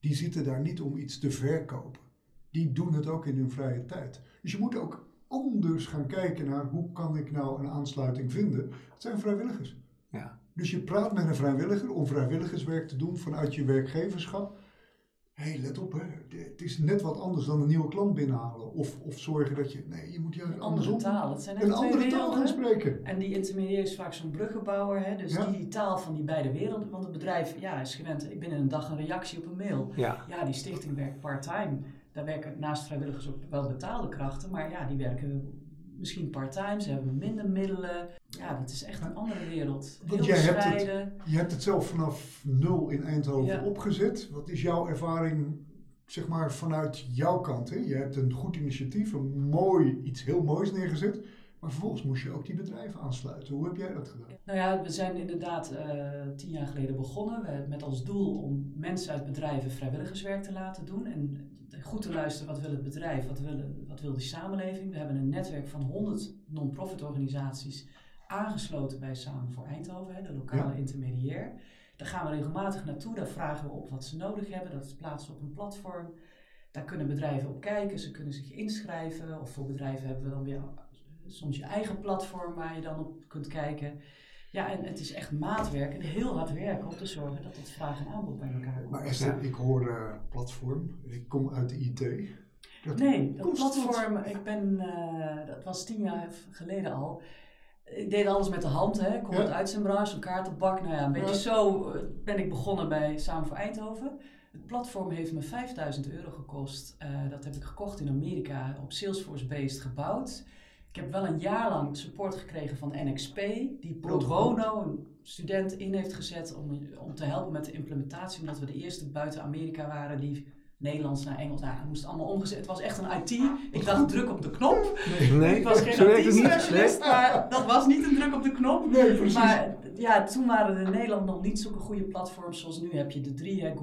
Die zitten daar niet om iets te verkopen. Die doen het ook in hun vrije tijd. Dus je moet ook anders gaan kijken naar hoe kan ik nou een aansluiting vinden. Het zijn vrijwilligers. Ja. Dus je praat met een vrijwilliger om vrijwilligerswerk te doen vanuit je werkgeverschap. Hé, hey, let op, hè. Het is net wat anders dan een nieuwe klant binnenhalen. Of, of zorgen dat je, nee, je moet juist Een andere andersom taal. Het zijn echt een twee andere taal werelden. gaan spreken. En die intermediair is vaak zo'n bruggenbouwer, hè? dus Ja. die, die taal van die beide werelden. Want het bedrijf ja, is gewend binnen een dag een reactie op een mail. Ja, Ja, die stichting werkt part-time. Daar werken naast vrijwilligers ook wel betaalde krachten, maar ja, die werken misschien part-time, ze hebben minder middelen. Ja, dat is echt een andere wereld. Want Heel jij hebt het-. Je hebt het zelf vanaf nul in Eindhoven Ja. opgezet. Wat is jouw ervaring, zeg maar, vanuit jouw kant? Hè? Je hebt een goed initiatief, een mooi, iets heel moois neergezet. Maar vervolgens moest je ook die bedrijven aansluiten. Hoe heb jij dat gedaan? Nou ja, we zijn inderdaad eh, tien jaar geleden begonnen we, met als doel om mensen uit bedrijven vrijwilligerswerk te laten doen. En goed te luisteren, wat wil het bedrijf, wat wil, wat wil de samenleving. We hebben een netwerk van 100 non-profit organisaties aangesloten bij Samen voor Eindhoven, hè, de lokale Ja. intermediair. Daar gaan we regelmatig naartoe, daar vragen we op wat ze nodig hebben. Dat plaatsen we op een platform. Daar kunnen bedrijven op kijken, ze kunnen zich inschrijven. Of voor bedrijven hebben we dan weer soms je eigen platform waar je dan op kunt kijken. Ja, en het is echt maatwerk en heel hard werken om te zorgen dat het vraag en aanbod bij elkaar komt. Maar Esther, ik hoor eh, platform. Ik kom uit de IT. Dat Nee, dat platform, ik ben, eh, dat was tien jaar geleden al. Ik deed alles met de hand, hè. ik kom Ja. uit uitzendbranche, een kaartenbak. Nou ja, een beetje Ja. zo eh, ben ik begonnen bij Samen voor Eindhoven. Het platform heeft me 5000 euro gekost. Eh, dat heb ik gekocht in Amerika, op Salesforce-based gebouwd. Ik heb wel een jaar lang support gekregen van NXP, die pro goed. bono een student in heeft gezet om, om te helpen met de implementatie. Omdat we de eerste buiten Amerika waren die Nederlands naar Engels, nou, het moest allemaal omgezet. Het was echt een IT. Ik dacht druk op de knop. Nee, ik was geen. IT-specialist, maar dat was niet een druk op de knop. Nee, precies. Maar ja, toen waren er in Nederland nog niet zulke goede platforms zoals nu heb je de drie, hè,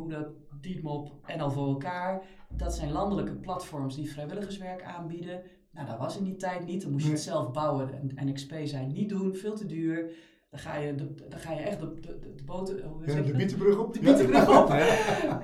Deepmop en al voor elkaar. Dat zijn landelijke platforms die vrijwilligerswerk aanbieden. Nou, dat was in die tijd niet. Dan moest je het zelf bouwen. En NXP zei niet doen, veel te duur. Dan ga je, de, dan ga je echt de, de, de, boten... hoe Ja, de bietenbrug op. De bietenbrug op.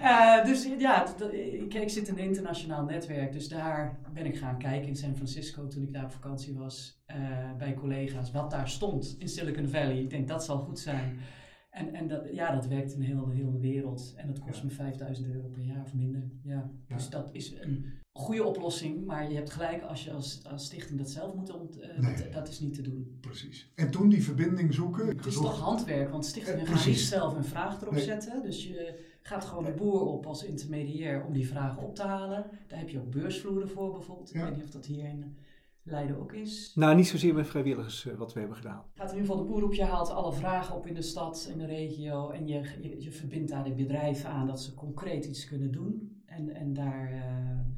Ja. Eh, dus ja, ik, ik zit in een internationaal netwerk, dus daar ben ik gaan kijken in San Francisco toen ik daar op vakantie was eh, bij collega's. Wat daar stond in Silicon Valley. Ik denk dat zal goed zijn. En, en dat, ja, dat werkt in heel, de wereld. En dat kost Ja. me 5000 euro per jaar of minder. Ja. Dus dat is een goede oplossing. Maar je hebt gelijk, als je als, als stichting dat zelf moet, ont, eh, Nee. dat, dat is niet te doen. Precies. En toen die verbinding zoeken. Het is toch handwerk, want stichtingen Eh, gaan niet zelf een vraag erop Nee. zetten. Dus je gaat gewoon de boer op als intermediair om die vragen op te halen. Daar heb je ook beursvloeren voor bijvoorbeeld. Ik Ja. weet niet of dat hier in Leiden ook is. Nou, niet zozeer met vrijwilligers eh, wat we hebben gedaan. Gaat in ieder geval de boer op, je haalt alle vragen op in de stad, in de regio. En je, je, je verbindt daar de bedrijven aan dat ze concreet iets kunnen doen. En, en daar eh,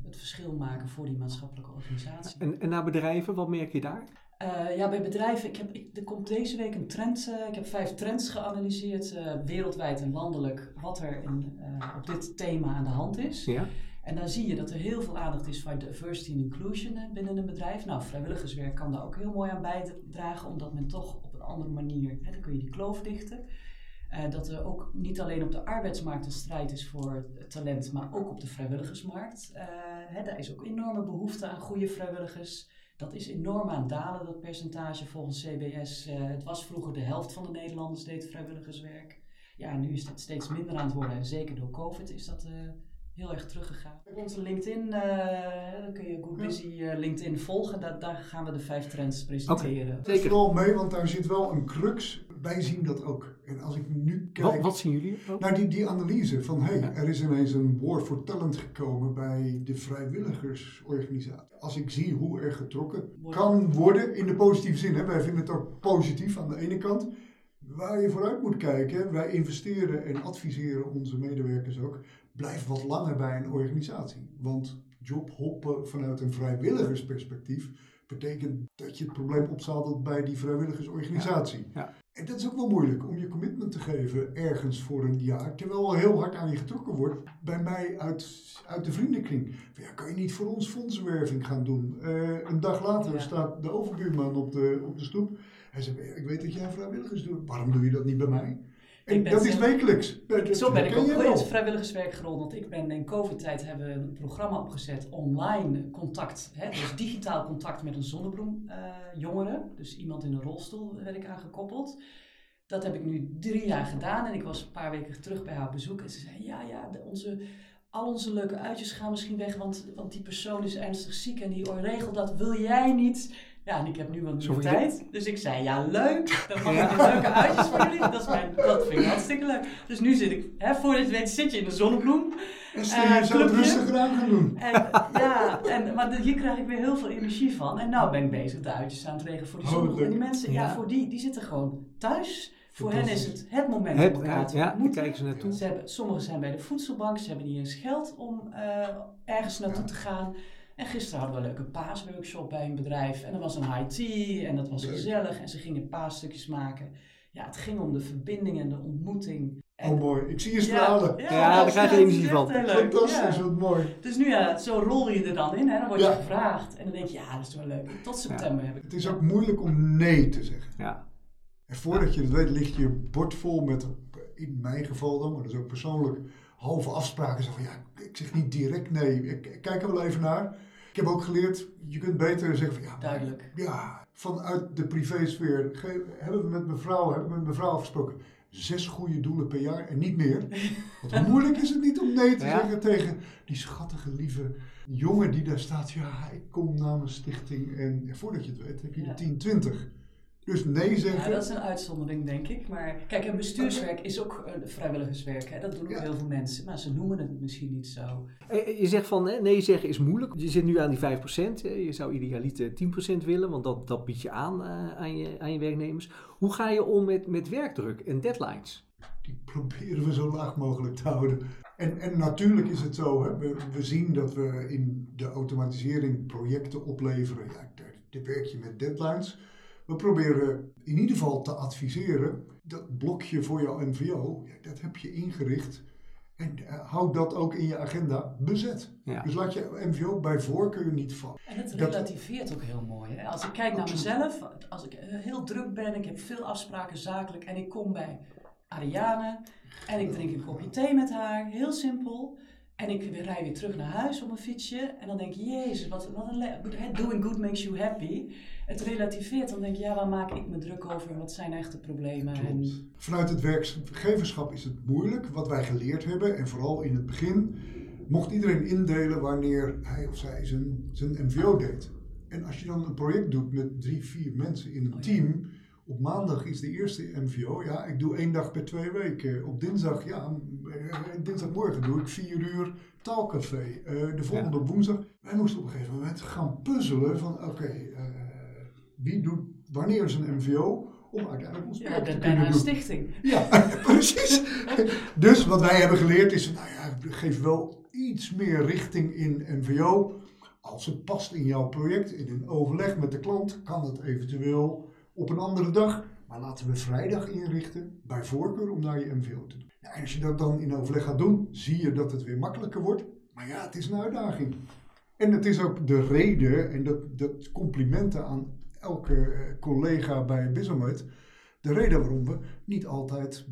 het verschil maken voor die maatschappelijke organisatie. En, en naar bedrijven, wat merk je daar? Eh, ja, bij bedrijven, ik heb, ik, er komt deze week een trend. ik heb vijf trends geanalyseerd, wereldwijd en landelijk, wat er in, op dit thema aan de hand is. Ja? En dan zie je dat er heel veel aandacht is voor diversity en inclusion eh, binnen een bedrijf. Nou, vrijwilligerswerk kan daar ook heel mooi aan bijdragen, omdat men toch op een andere manier, hè, dan kun je die kloof dichten. Eh, dat er ook niet alleen op de arbeidsmarkt een strijd is voor talent, maar ook op de vrijwilligersmarkt. Eh, hè, daar is ook enorme behoefte aan goede vrijwilligers. Dat is enorm aan het dalen, dat percentage volgens CBS. Het was vroeger de helft van de Nederlanders deed vrijwilligerswerk. Ja, nu is dat steeds minder aan het worden. En zeker door COVID is dat heel erg teruggegaan. Op onze LinkedIn, eh, dan kun je Good. Busy eh, LinkedIn volgen. Da- daar gaan we de vijf trends presenteren. Zeker. Vooral mee, want daar zit wel een crux. Wij zien dat ook. En als ik nu kijk Wat, wat zien jullie? ook? naar die, die analyse van hey, Ja. er is ineens een war for talent gekomen bij de vrijwilligersorganisatie. Als ik zie hoe er getrokken kan worden, in de positieve zin, hè, wij vinden het ook positief aan de ene kant. Waar je vooruit moet kijken, wij investeren en adviseren onze medewerkers ook, blijf wat langer bij een organisatie. Want jobhoppen vanuit een vrijwilligersperspectief betekent dat je het probleem opzadelt bij die vrijwilligersorganisatie. Ja. En dat is ook wel moeilijk om je commitment te geven ergens voor een jaar, terwijl er heel hard aan je getrokken wordt. Bij mij uit, uit de vriendenkring. Ja, kan je niet voor ons fondsenwerving gaan doen? Eh, een dag later Ja. staat de overbuurman op de, op de stoep. Hij zegt, ik weet dat jij vrijwilligers doet. Waarom doe je dat niet bij mij? En dat is wekelijks. Dat Zo ben ik ook in het vrijwilligerswerk gerold. Want ik ben in COVID-tijd hebben we een programma opgezet, online contact. Hè, dus digitaal contact met een zonnebloem eh, jongere. Dus iemand in een rolstoel werd ik aan gekoppeld. Dat heb ik nu drie jaar gedaan en ik was een paar weken terug bij haar op bezoek. En ze zei, ja, ja, onze, al onze leuke uitjes gaan misschien weg, want, want die persoon is ernstig ziek en die regelt dat, wil jij niet Ja, en ik heb nu wat Zo meer voor tijd. Dus ik zei, ja leuk. Dan mag Ja. ik weer leuke uitjes voor jullie. Dat, is mijn, dat vind ik hartstikke leuk. Dus nu zit ik, hè, voordat je weet, zit je in de zonnebloem. En stel Eh, je het clubje. rustiger aan gaan doen. En, ja, en, maar hier krijg ik weer heel veel energie van. En nou ben ik bezig de uitjes aan het regelen voor die Oh, zonnebloem. En die mensen, ja. Ja. voor die, die zitten gewoon thuis. Voor hen is het het moment Het, om elkaar te ja, ontmoeten. kijken ze naartoe. Ze hebben, sommigen zijn bij de voedselbank, ze hebben niet eens geld om eh, ergens naartoe Ja. te gaan. En gisteren hadden we een leuke paasworkshop bij een bedrijf. En er was een high tea en dat was Leuk. gezellig. En ze gingen paasstukjes maken. Ja, het ging om de verbinding en de ontmoeting. En, Oh mooi, ik zie je stralen. Ja, daar dat- krijg je energie van. Fantastisch, ja. wat mooi. Dus nu ja, zo rol je er dan in, hè? dan word je Ja. gevraagd. En dan denk je, ja, dat is wel leuk. Tot september heb ik Het is ook moeilijk om nee te zeggen. Ja. En voordat je het weet, ligt je bord vol met, in mijn geval dan, maar dat is ook persoonlijk, halve afspraken. Zo van ja, ik zeg niet direct nee, ik, ik kijk er wel even naar. Ik heb ook geleerd, je kunt beter zeggen van ja, duidelijk. ja vanuit de privésfeer ge- hebben we met mevrouw, hebben we met mevrouw afgesproken. Zes goede doelen per jaar en niet meer. Want hoe moeilijk is het niet om nee te Ja. zeggen tegen die schattige, lieve jongen die daar staat. Ja, ik kom namens stichting. En voordat je het weet heb je Ja. er 10, 20. Dus nee Ja, zeggen. dat is een uitzondering, denk ik. Maar kijk, en bestuurswerk is ook eh, vrijwilligerswerk. Hè? Dat doen ook Ja. heel veel mensen. Maar ze noemen het misschien niet zo. Eh, Je zegt van hè, nee zeggen is moeilijk. Je zit nu aan die 5%. hè. Je zou idealiter 10% willen, want dat, dat bied je aan eh, aan, je aan je werknemers. Hoe ga je om met, met werkdruk en deadlines? Die proberen we zo laag mogelijk te houden. En, en natuurlijk is het zo, hè, we, we zien dat we in de automatisering projecten opleveren. Ja, daar, daar werk je met deadlines. We proberen in ieder geval te adviseren, dat blokje voor jouw MVO, ja, dat heb je ingericht. En eh, houd dat ook in je agenda bezet. Ja. Dus laat je MVO bij voorkeur niet vallen. En het Dat- relativeert ook heel mooi. Hè? Als ik kijk naar mezelf, als ik eh, heel druk ben, ik heb veel afspraken zakelijk en ik kom bij Ariane en ik drink een kopje thee met haar, heel simpel. En ik weer- rij weer terug naar huis op een fietsje en dan denk ik, jezus, wat, wat een doing good makes you happy. Het relativeert, dan denk je, ja, waar maak ik me druk over? Wat zijn echte problemen? En. Vanuit het werkgeverschap is het moeilijk. Wat wij geleerd hebben, en vooral in het begin, mocht iedereen indelen wanneer hij of zij zijn, zijn MVO deed. En als je dan een project doet met drie, vier mensen in een Oh ja. team. Op maandag is de eerste MVO. Ja, ik doe één dag per twee weken. Op dinsdag, ja, eh, dinsdagmorgen doe ik vier uur taalcafé. Eh, de volgende op woensdag. Wij moesten op een gegeven moment gaan puzzelen van oké, eh, wie doet wanneer is een MVO om uiteindelijk ons ja, te kunnen bijna een stichting. Ja, precies. Dus wat wij hebben geleerd is, nou ja, geef wel iets meer richting in MVO. Als het past in jouw project, in een overleg met de klant, kan het eventueel op een andere dag. Maar laten we vrijdag inrichten, bij voorkeur, om naar je MVO te doen. En als je dat dan in overleg gaat doen, zie je dat het weer makkelijker wordt. Maar ja, het is een uitdaging. En het is ook de reden, en dat, dat complimenten aan elke eh, collega bij Bizomet, de reden waarom we niet altijd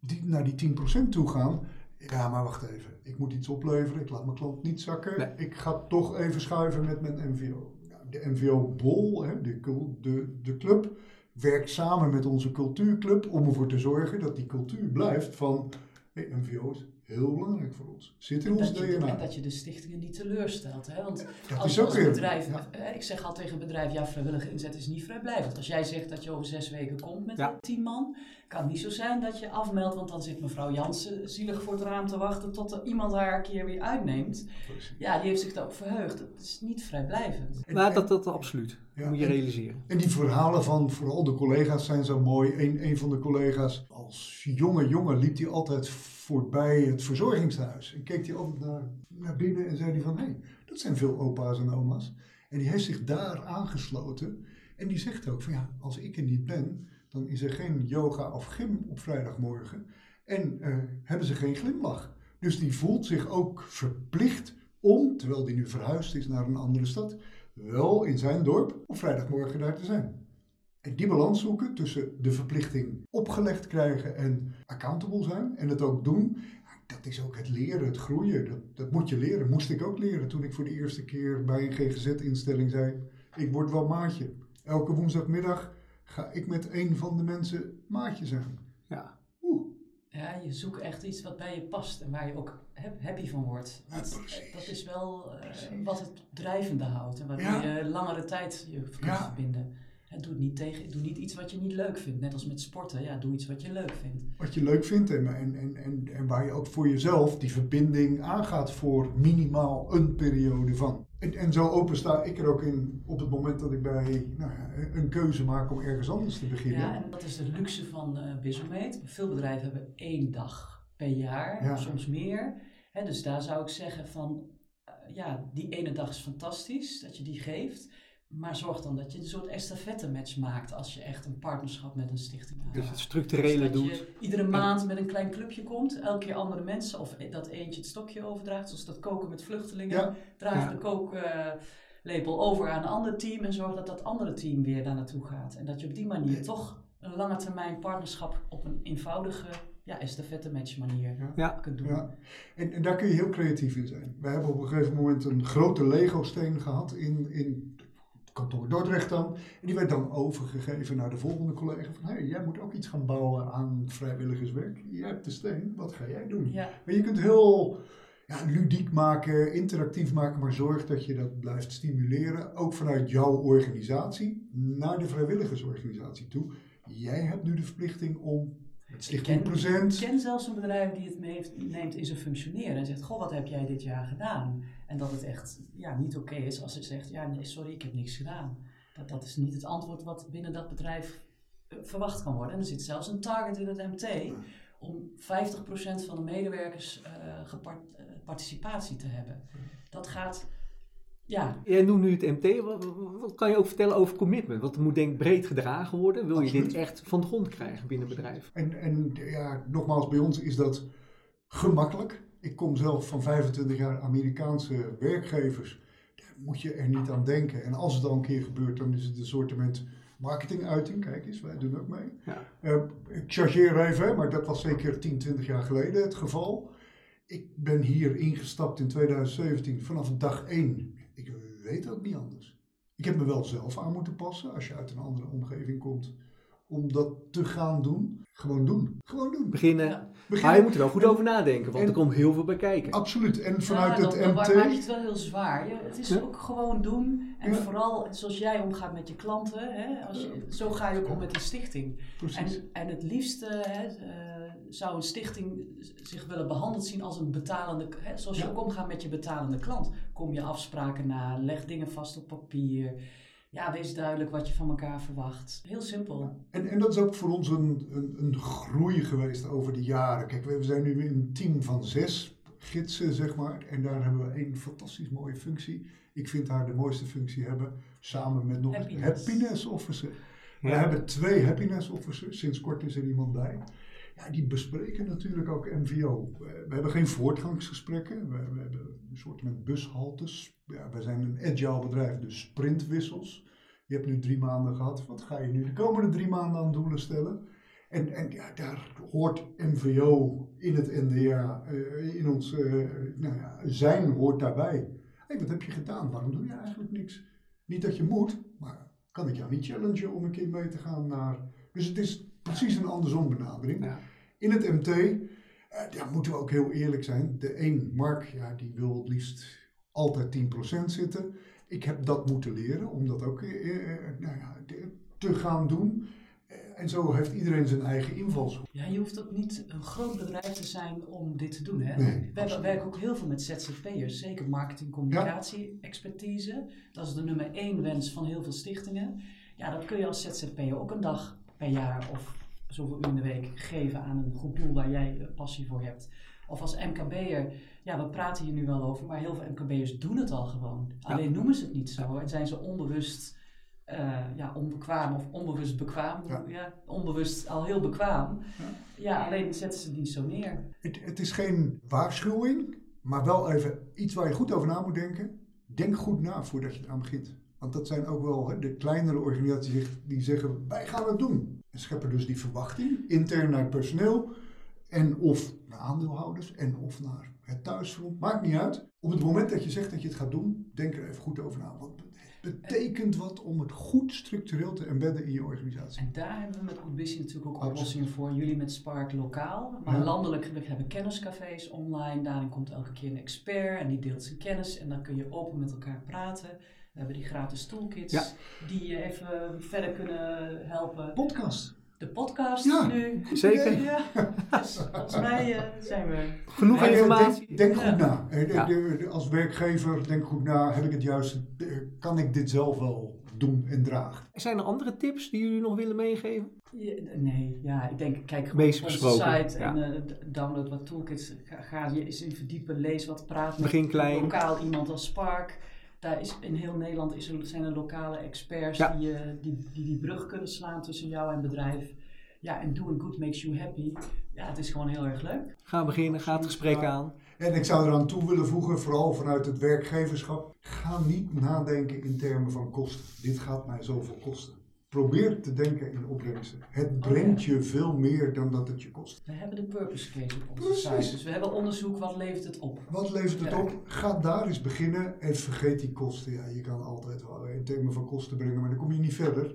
die, naar die 10% toe gaan. Ja, maar wacht even. Ik moet iets opleveren. Ik laat mijn klant niet zakken. Nee. Ik ga toch even schuiven met mijn MVO. De MVO-bol, hè, de, de, de club, werkt samen met onze cultuurclub om ervoor te zorgen dat die cultuur blijft van hey, MVO is heel belangrijk voor ons. Zit in ons Dat je, DNA. en dat je de stichtingen niet teleurstelt. Hè? Want Dat als, is ook als bedrijf, ja. eh, ik zeg al tegen een bedrijf, ja, vrijwillige inzet is niet vrijblijvend. Als jij zegt dat je over zes weken komt met Ja. tien man, kan het niet zo zijn dat je afmeldt, want dan zit mevrouw Jansen zielig voor het raam te wachten tot er iemand haar een keer weer uitneemt. Precies. Ja, die heeft zich daarop verheugd. Dat is niet vrijblijvend. En- Maar dat, dat absoluut. Ja, moet je en- realiseren. En die verhalen van vooral de collega's zijn zo mooi. Een, een van de collega's, als jonge jongen, liep hij altijd voorbij het verzorgingshuis. En keek hij altijd naar, naar binnen en zei hij van... hé, hey, dat zijn veel opa's en oma's. En die heeft zich daar aangesloten. En die zegt ook van ja, als ik er niet ben... dan is er geen yoga of gym op vrijdagmorgen. En eh, hebben ze geen glimlach. Dus die voelt zich ook verplicht om, terwijl die nu verhuisd is naar een andere stad wel in zijn dorp op vrijdagmorgen daar te zijn. En die balans zoeken tussen de verplichting opgelegd krijgen en accountable zijn en het ook doen, dat is ook het leren, het groeien. Dat, dat moet je leren, moest ik ook leren toen ik voor de eerste keer bij een GGZ-instelling zei, ik word wel maatje. Elke woensdagmiddag ga ik met een van de mensen maatje zijn. Ja. Oeh, Ja, je zoekt echt iets wat bij je past en waar je ook happy van wordt. Dat, is wel eh, wat het drijvende houdt en Ja. je langere tijd je kan Ja. verbinden. Doe, niet tegen, doe niet iets wat je niet leuk vindt. Net als met sporten, ja, doe iets wat je leuk vindt. Wat je leuk vindt en, en, en, en, waar je ook voor jezelf die verbinding aangaat voor minimaal een periode van. En, en zo open sta ik er ook in op het moment dat ik bij nou een keuze maak om ergens anders te beginnen. Ja, en dat is de luxe van Bizomate. Veel bedrijven hebben één dag per jaar, Ja. soms meer. Hè, dus daar zou ik zeggen van, eh, ja, die ene dag is fantastisch dat je die geeft. Maar zorg dan dat je een soort estafette match maakt als je echt een partnerschap met een stichting Dus aangaat. het structurele dat doet. je iedere maand met een klein clubje komt, elke keer andere mensen, of dat eentje het stokje overdraagt, zoals dat koken met vluchtelingen. Ja. Draag Ja. de kooklepel over aan een ander team en zorg dat dat andere team weer daar naartoe gaat. En dat je op die manier toch een lange termijn partnerschap op een eenvoudige ja, estafette match manier Ja. Ja. kunt doen. Ja. En, en daar kun je heel creatief in zijn. We hebben op een gegeven moment een grote Lego-steen gehad in, in kantoor Dordrecht dan. En die werd dan overgegeven naar de volgende collega. Van, hé, jij moet ook iets gaan bouwen aan vrijwilligerswerk. Jij hebt de steen, wat ga jij doen? Ja. Maar je kunt heel ja, ludiek maken, interactief maken, maar zorg dat je dat blijft stimuleren. Ook vanuit jouw organisatie naar de vrijwilligersorganisatie toe. Jij hebt nu de verplichting om met Ik Stichting ken, ik ken zelfs een bedrijf die het mee- neemt in zijn functioneren en zegt: Goh, wat heb jij dit jaar gedaan? En dat het echt ja, niet oké is als het zegt: Ja, nee, sorry, ik heb niks gedaan. Dat, dat is niet het antwoord wat binnen dat bedrijf eh, verwacht kan worden. En er zit zelfs een target in het MT om 50% van de medewerkers eh, gepart- eh, participatie te hebben. Dat gaat, ja, Jij noemt nu het MT. Wat, wat kan je ook vertellen over commitment? Want het moet denk ik breed gedragen worden. Wil je dit echt van de grond krijgen binnen een bedrijf? En, en ja, nogmaals, bij ons is dat gemakkelijk. Ik kom zelf van 25 jaar Amerikaanse werkgevers. Daar moet je er niet aan denken. En als het al een keer gebeurt, dan is het een soort marketinguiting. Kijk eens, wij doen ook mee. Ja. Eh, ik chargeer even, maar dat was zeker 10, 20 jaar geleden het geval. Ik ben hier ingestapt in 2017 vanaf dag 1. Ik weet ook niet anders. Ik heb me wel zelf aan moeten passen als je uit een andere omgeving komt. Om dat te gaan doen. Gewoon doen. Gewoon doen. Beginnen. ja. Maar je moet er wel goed over nadenken, want en- er komt heel veel bij kijken. Absoluut. En vanuit Ja, het dan, dan maakt MT. het wel heel zwaar. Je- het is Ja. ook gewoon doen. En Ja. vooral zoals jij omgaat met je klanten. Hè, als je, zo ga je ook om met die stichting. Precies. En, en het liefste hè, eh, zou een stichting zich willen behandeld zien als een betalende... Hè, zoals je ook omgaat met je betalende klant. Kom je afspraken na, leg dingen vast op papier. Ja, wees duidelijk wat je van elkaar verwacht. Heel simpel. En, en dat is ook voor ons een, een, een groei geweest over de jaren. Kijk, we we zijn nu een team van zes gidsen, zeg maar. En daar hebben we één fantastisch mooie functie. Ik vind haar de mooiste functie hebben. Samen met nog een Happiness. happiness officer. We hebben twee happiness officers. Sinds kort is er iemand bij. Die bespreken natuurlijk ook MVO. We, hebben geen voortgangsgesprekken. We, we hebben een soort met bushaltes. Ja, wij zijn een agile bedrijf, dus sprintwissels. Je hebt nu drie maanden gehad. Wat ga je nu de komende drie maanden aan doelen stellen? En, en ja, daar hoort MVO in het NDA, eh, in ons eh, nou ja, zijn hoort daarbij. Hé, wat heb je gedaan? Waarom doe je eigenlijk niks? Niet dat je moet, maar kan ik jou niet challengen om een keer mee te gaan naar... Dus het is precies een andersom benadering. In het MT, eh, ja, moeten we ook heel eerlijk zijn. De een, Mark, ja, die wil het liefst altijd 10% zitten. Ik heb dat moeten leren om dat ook eh, eh, nou ja, te gaan doen. Eh, en zo heeft iedereen zijn eigen invalshoek. Ja, je hoeft ook niet een groot bedrijf te zijn om dit te doen. Hè? Nee, We absoluut. werken ook heel veel met ZZP'ers, zeker marketing, communicatie, expertise. Dat is de nummer één wens van heel veel stichtingen. Ja, dat kun je als ZZP'er ook een dag per jaar of zoveel uur in de week geven aan een goed doel waar jij eh, passie voor hebt. Of als MKB'er, ja, we praten hier nu wel over, maar heel veel MKB'ers doen het al gewoon. Alleen noemen ze het niet zo en zijn ze onbewust eh, ja, onbekwaam of onbewust bekwaam. Ja. Ja. onbewust al heel bekwaam. Ja. Ja, alleen zetten ze het niet zo neer. Het, het is geen waarschuwing, maar wel even iets waar je goed over na moet denken. Denk goed na voordat je eraan begint. Want dat zijn ook wel hè, de kleinere organisaties die zeggen, wij gaan het doen. En scheppen dus die verwachting, intern naar het personeel. En of naar aandeelhouders, en of naar het thuisfront. Maakt niet uit. Op het moment dat je zegt dat je het gaat doen, denk er even goed over na. Want betekent wat om het goed structureel te embedden in je organisatie. En daar hebben we met Good Busy natuurlijk ook oplossingen voor. Jullie met Spark lokaal, maar Ja. landelijk we hebben kenniscafés online. Daarin komt elke keer een expert en die deelt zijn kennis en dan kun je open met elkaar praten. Hebben die gratis toolkits Ja. die je even verder kunnen helpen. Podcast. De podcast Ja. nu. Zeker. Ja, dus volgens mij eh, zijn we... Genoeg informatie. Denk, denk Ja. goed na. De- Ja. de- de- als werkgever, denk goed na. Heb ik het juiste? eh, Kan ik dit zelf wel doen en dragen? Zijn er andere tips die jullie nog willen meegeven? Ja, nee, ja, ik denk, kijk gewoon op onze besproken, site ja. en eh, download wat toolkits. Ga, ga je eens in verdiepen, lees wat, praat met Begin klein. lokaal iemand als Spark. Daar is, in heel Nederland is er, zijn er lokale experts Ja. die, eh, die, die die brug kunnen slaan tussen jou en bedrijf. Ja, en doing good makes you happy. Ja, het is gewoon heel erg leuk. Ga beginnen, ga het gesprek Ja. aan. En ik zou eraan toe willen voegen, vooral vanuit het werkgeverschap. Ga niet nadenken in termen van kosten. Dit gaat mij zoveel kosten. Probeer te denken in opbrengsten. Het brengt je veel meer dan dat het je kost. We hebben de purpose case op onze Precies. site. Dus we hebben onderzoek, wat levert het op? Wat levert het Ja. op? Ga daar eens beginnen en vergeet die kosten. Ja, je kan altijd wel in termen van kosten brengen, maar dan kom je niet verder.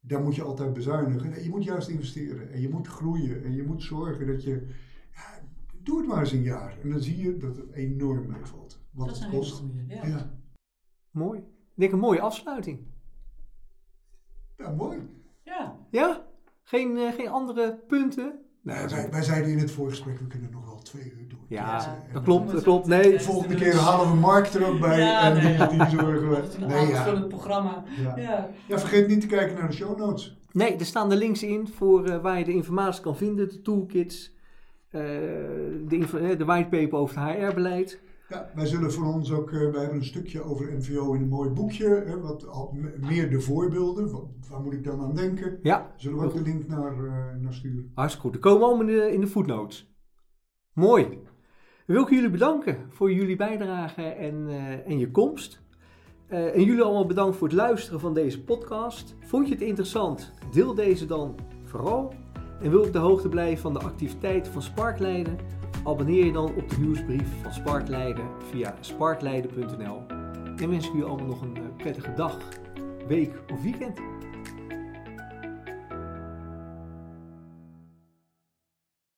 Daar moet je altijd bezuinigen. Nee, je moet juist investeren en je moet groeien en je moet zorgen dat je. Ja, doe het maar eens een jaar en dan zie je dat het enorm meevalt. Wat dat is het een kost. goede. Ja. Ja. Mooi. Ik denk een mooie afsluiting. Ja, mooi. ja. Ja? Geen, eh, geen andere punten? Nou, Nee, wij, wij zeiden in het voorgesprek, we kunnen nog wel twee uur door. Ja, En dat klopt, dat klopt. Nee, De volgende keer halen we Mark er ook bij Ja, en nee, ja. die, die zorgen we. Het Nee, ja. aanvullend programma. Ja. Ja. ja, vergeet niet te kijken naar de show notes. Nee, er staan de links in voor eh, waar je de informatie kan vinden, de toolkits, eh, de, eh, de whitepaper over het HR-beleid. Ja, wij zullen voor ons ook, eh, wij hebben een stukje over MVO in een mooi boekje, hè, wat al meer de voorbeelden, wat, waar moet ik dan aan denken? Ja, Zullen we ook de link naar, eh, naar sturen? hartstikke goed. Er komen allemaal in de, in de footnotes. Mooi. Wil ik jullie bedanken voor jullie bijdrage en, eh, en je komst. En jullie allemaal bedankt voor het luisteren van deze podcast. Vond je het interessant? Deel deze dan vooral. En wil op de hoogte blijven van de activiteiten van Spark Leiden? Abonneer je dan op de nieuwsbrief van Spark Leiden via sparkleiden.nl. En wens ik jullie allemaal nog een eh, prettige dag, week of weekend.